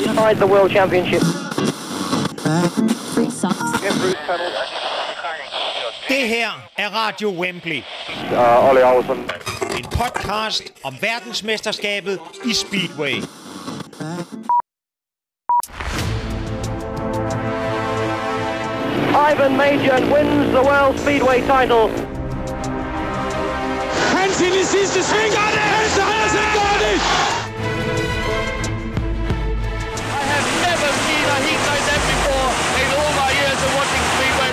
Inside the World Championship. Det her er Radio Wembley. Uh, Ollie Olsen. En podcast om verdensmesterskabet i Speedway. Ivan Major wins the World Speedway title. Hansen i sidste sving. Hansen Hansen gør det! I have never seen a heat like that before in all my years of watching Speedway.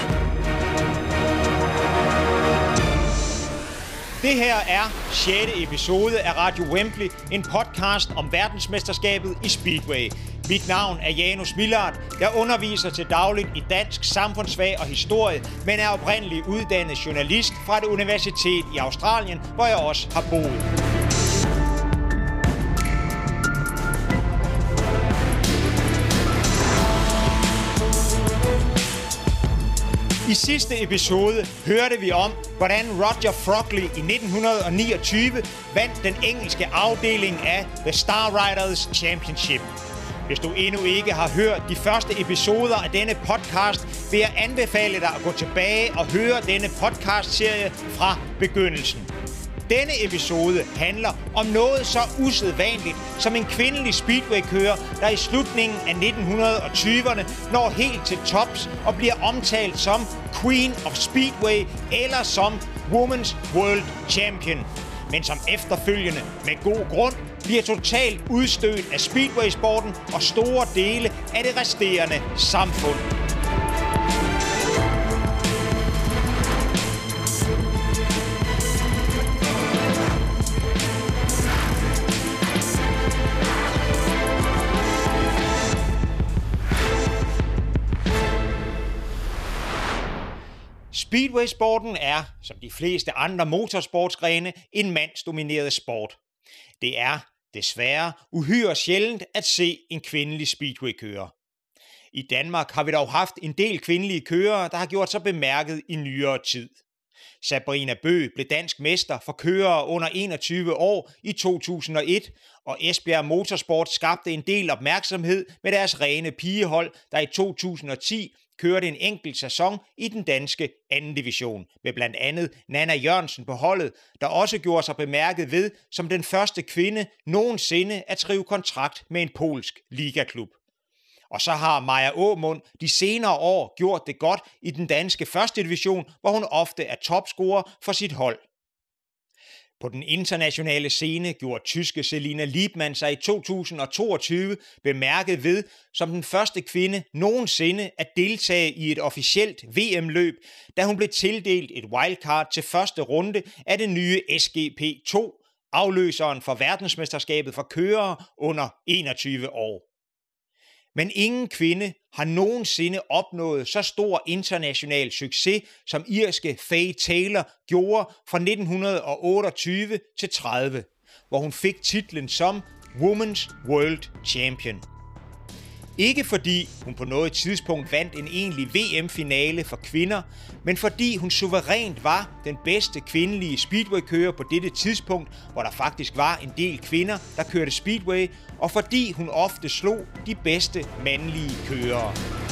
Det her er 6. episode af Radio Wembley, en podcast om verdensmesterskabet i Speedway. Mit navn er Janus Millard. Jeg underviser til dagligt i dansk, samfundsfag og historie, men er oprindeligt uddannet journalist fra et universitet i Australien, hvor jeg også har boet. I sidste episode hørte vi om, hvordan Roger Frogley i 1929 vandt den engelske afdeling af The Star Riders Championship. Hvis du endnu ikke har hørt de første episoder af denne podcast, vil jeg anbefale dig at gå tilbage og høre denne podcast-serie fra begyndelsen. Denne episode handler om noget så usædvanligt som en kvindelig speedway-kører, der i slutningen af 1920'erne når helt til tops og bliver omtalt som Queen of Speedway eller som Women's World Champion. Men som efterfølgende med god grund bliver totalt udstødt af speedway-sporten og store dele af det resterende samfund. Speedway-sporten er, som de fleste andre motorsportsgrene, en mandsdomineret sport. Det er, desværre, uhyre sjældent at se en kvindelig speedway-kører. I Danmark har vi dog haft en del kvindelige kører, der har gjort sig bemærket i nyere tid. Sabrina Bø blev dansk mester for kørere under 21 år i 2001, og Esbjerg Motorsport skabte en del opmærksomhed med deres rene pigehold, der i 2010 kørte en enkelt sæson i den danske anden division, med blandt andet Nana Jørgensen på holdet, der også gjorde sig bemærket ved som den første kvinde nogensinde at skrive kontrakt med en polsk ligaklub. Og så har Maja Åmund de senere år gjort det godt i den danske første division, hvor hun ofte er topscorer for sit hold. På den internationale scene gjorde tyske Selina Liebmann sig i 2022 bemærket ved som den første kvinde nogensinde at deltage i et officielt VM-løb, da hun blev tildelt et wildcard til første runde af det nye SGP2, afløseren for verdensmesterskabet for kørere under 21 år. Men ingen kvinde har nogensinde opnået så stor international succes, som irske Faye Taylor gjorde fra 1928 til 30, hvor hun fik titlen som Women's World Champion. Ikke fordi hun på noget tidspunkt vandt en egentlig VM-finale for kvinder, men fordi hun suverænt var den bedste kvindelige speedway-kører på dette tidspunkt, hvor der faktisk var en del kvinder, der kørte speedway, og fordi hun ofte slog de bedste mandlige kørere.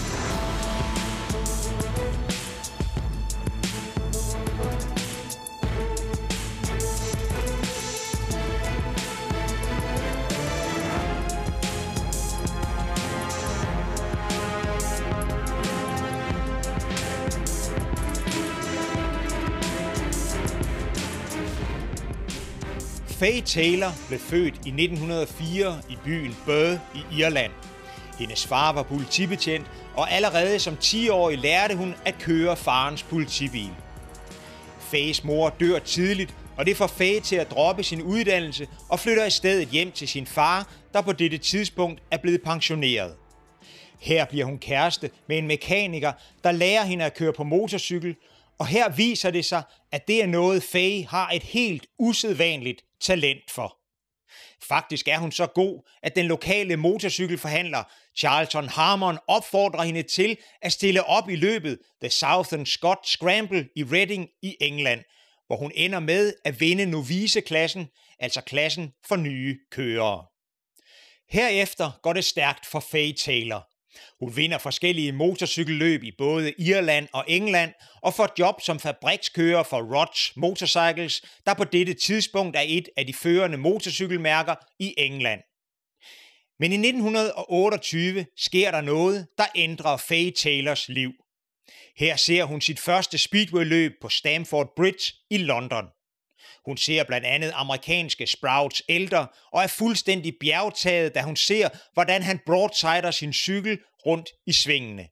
Faye Taylor blev født i 1904 i byen Bøde i Irland. Hendes far var politibetjent, og allerede som 10-årig lærte hun at køre farens politibil. Fays mor dør tidligt, og det får Faye til at droppe sin uddannelse og flytter i stedet hjem til sin far, der på dette tidspunkt er blevet pensioneret. Her bliver hun kæreste med en mekaniker, der lærer hende at køre på motorcykel, og her viser det sig, at det er noget, Faye har et helt usædvanligt talent for. Faktisk er hun så god, at den lokale motorcykelforhandler Charlton Harmon opfordrer hende til at stille op i løbet The Southern Scott Scramble i Reading i England, hvor hun ender med at vinde noviceklassen, altså klassen for nye kørere. Herefter går det stærkt for Faye Taylor. Hun vinder forskellige motorcykelløb i både Irland og England og får job som fabrikskører for Roche Motorcycles, der på dette tidspunkt er et af de førende motorcykelmærker i England. Men i 1928 sker der noget, der ændrer Faye Taylors liv. Her ser hun sit første speedway-løb på Stamford Bridge i London. Hun ser blandt andet amerikanske Sprouts ældre og er fuldstændig bjergtaget, da hun ser, hvordan han broadsider sin cykel rundt i svingene.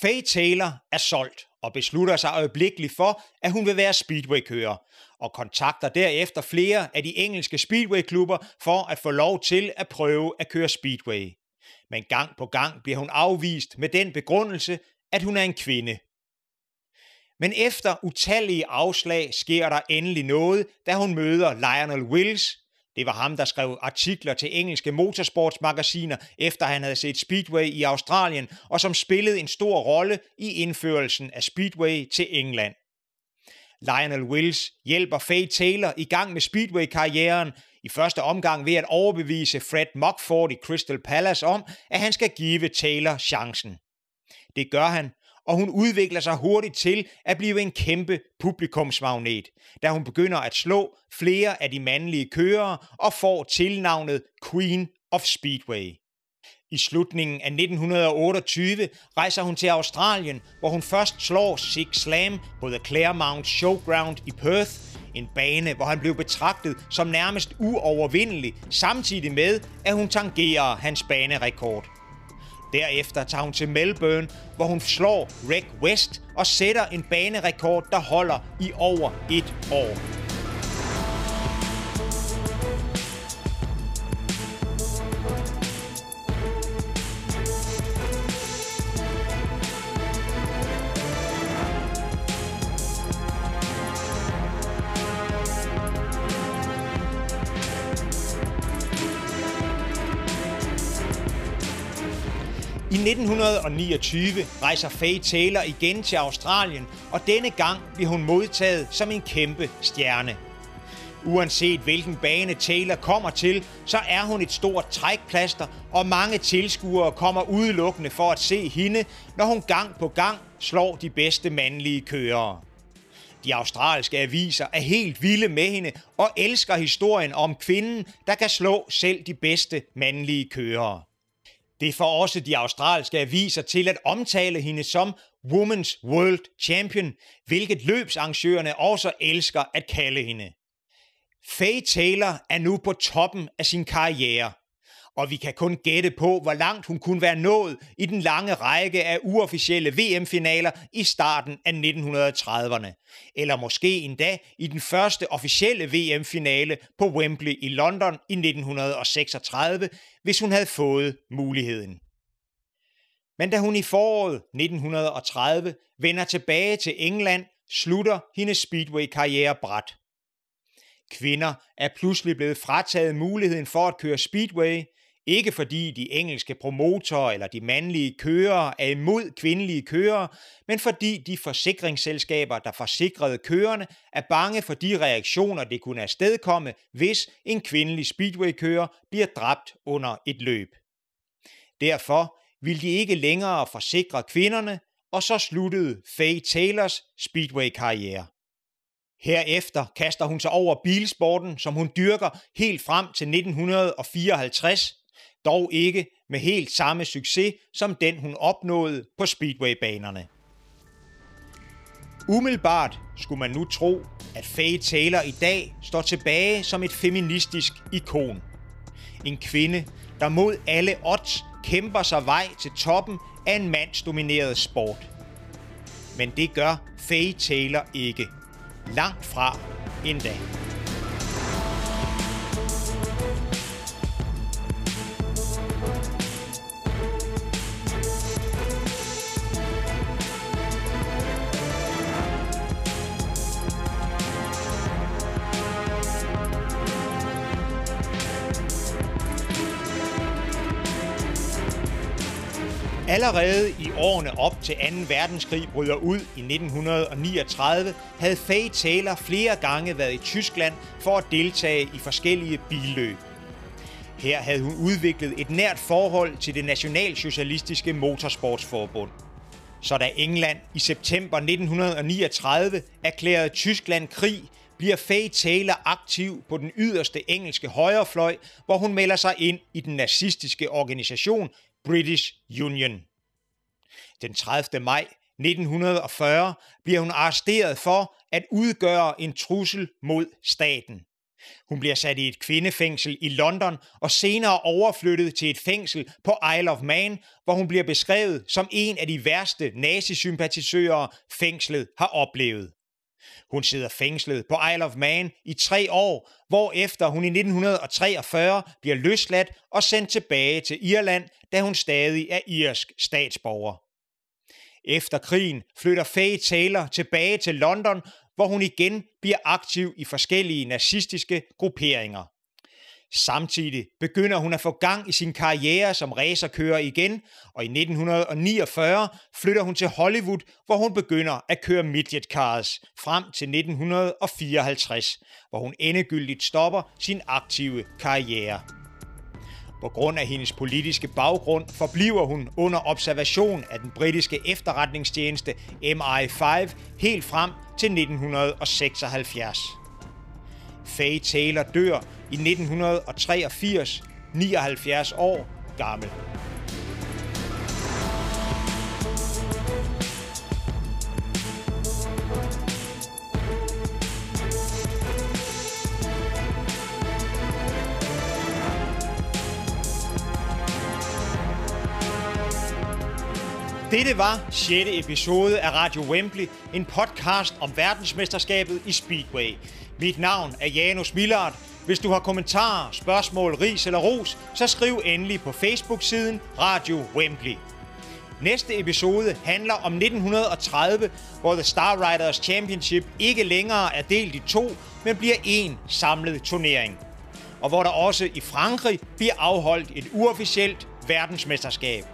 Faye Taylor er solgt og beslutter sig øjeblikkeligt for, at hun vil være speedway-kører, og kontakter derefter flere af de engelske speedway-klubber for at få lov til at prøve at køre speedway. Men gang på gang bliver hun afvist med den begrundelse, at hun er en kvinde. Men efter utallige afslag sker der endelig noget, da hun møder Lionel Wills. Det var ham, der skrev artikler til engelske motorsportsmagasiner, efter han havde set Speedway i Australien, og som spillede en stor rolle i indførelsen af Speedway til England. Lionel Wills hjælper Faye Taylor i gang med Speedway-karrieren, i første omgang ved at overbevise Fred Mockford i Crystal Palace om, at han skal give Taylor chancen. Det gør han, og hun udvikler sig hurtigt til at blive en kæmpe publikumsmagnet, da hun begynder at slå flere af de mandlige kørere og får tilnavnet Queen of Speedway. I slutningen af 1928 rejser hun til Australien, hvor hun først slår Six Slam på The Claremont Showground i Perth, en bane, hvor han blev betragtet som nærmest uovervindelig, samtidig med, at hun tangerer hans banerekord. Derefter tager hun til Melbourne, hvor hun slår Reg West og sætter en banerekord, der holder i over et år. 1929 rejser Faye Taylor igen til Australien, og denne gang bliver hun modtaget som en kæmpe stjerne. Uanset hvilken bane Taylor kommer til, så er hun et stort trækplaster, og mange tilskuere kommer udelukkende for at se hende, når hun gang på gang slår de bedste mandlige kørere. De australske aviser er helt vilde med hende og elsker historien om kvinden, der kan slå selv de bedste mandlige kørere. Det får også de australske aviser til at omtale hende som Women's World Champion, hvilket løbsarrangørerne også elsker at kalde hende. Faye Taylor er nu på toppen af sin karriere, og vi kan kun gætte på, hvor langt hun kunne være nået i den lange række af uofficielle VM-finaler i starten af 1930'erne, eller måske endda i den første officielle VM-finale på Wembley i London i 1936, hvis hun havde fået muligheden. Men da hun i foråret 1930 vender tilbage til England, slutter hendes speedway-karriere brat. Kvinder er pludselig blevet frataget muligheden for at køre speedway, ikke fordi de engelske promotorer eller de mandlige kørere er imod kvindelige kørere, men fordi de forsikringsselskaber, der forsikrede kørerne, er bange for de reaktioner, det kunne afstedkomme, hvis en kvindelig speedway-kører bliver dræbt under et løb. Derfor ville de ikke længere forsikre kvinderne, og så sluttede Faye Taylors speedway-karriere. Herefter kaster hun sig over bilsporten, som hun dyrker helt frem til 1954, dog ikke med helt samme succes som den hun opnåede på speedwaybanerne. Umiddelbart skulle man nu tro, at Faye Taylor i dag står tilbage som et feministisk ikon. En kvinde, der mod alle odds kæmper sig vej til toppen af en mandsdomineret sport. Men det gør Faye Taylor ikke. Langt fra endda. Allerede i årene op til 2. verdenskrig bryder ud i 1939, havde Faye Taylor flere gange været i Tyskland for at deltage i forskellige billøb. Her havde hun udviklet et nært forhold til det nationalsocialistiske motorsportsforbund. Så da England i september 1939 erklærede Tyskland krig, bliver Faye Taylor aktiv på den yderste engelske højrefløj, hvor hun melder sig ind i den nazistiske organisation British Union. Den 30. maj 1940 bliver hun arresteret for at udgøre en trussel mod staten. Hun bliver sat i et kvindefængsel i London og senere overflyttet til et fængsel på Isle of Man, hvor hun bliver beskrevet som en af de værste nazisympatisører, fængslet har oplevet. Hun sidder fængslet på Isle of Man i tre år, efter hun i 1943 bliver løsladt og sendt tilbage til Irland, da hun stadig er irsk statsborger. Efter krigen flytter Faye Taylor tilbage til London, hvor hun igen bliver aktiv i forskellige nazistiske grupperinger. Samtidig begynder hun at få gang i sin karriere som racerkører igen, og i 1949 flytter hun til Hollywood, hvor hun begynder at køre midget cars frem til 1954, hvor hun endegyldigt stopper sin aktive karriere. På grund af hendes politiske baggrund forbliver hun under observation af den britiske efterretningstjeneste MI5 helt frem til 1976. Faye Taylor dør i 1983, 79 år gammel. Dette var 6. episode af Radio Wembley, en podcast om verdensmesterskabet i Speedway. Mit navn er Janus Millard. Hvis du har kommentarer, spørgsmål, ris eller ros, så skriv endelig på Facebook-siden Radio Wembley. Næste episode handler om 1930, hvor The Star Riders Championship ikke længere er delt i to, men bliver en samlet turnering. Og hvor der også i Frankrig bliver afholdt et uofficielt verdensmesterskab.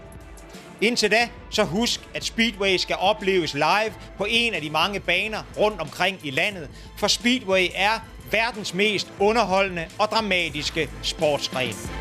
Indtil da, så husk, at Speedway skal opleves live på en af de mange baner rundt omkring i landet, for Speedway er verdens mest underholdende og dramatiske sportsgren.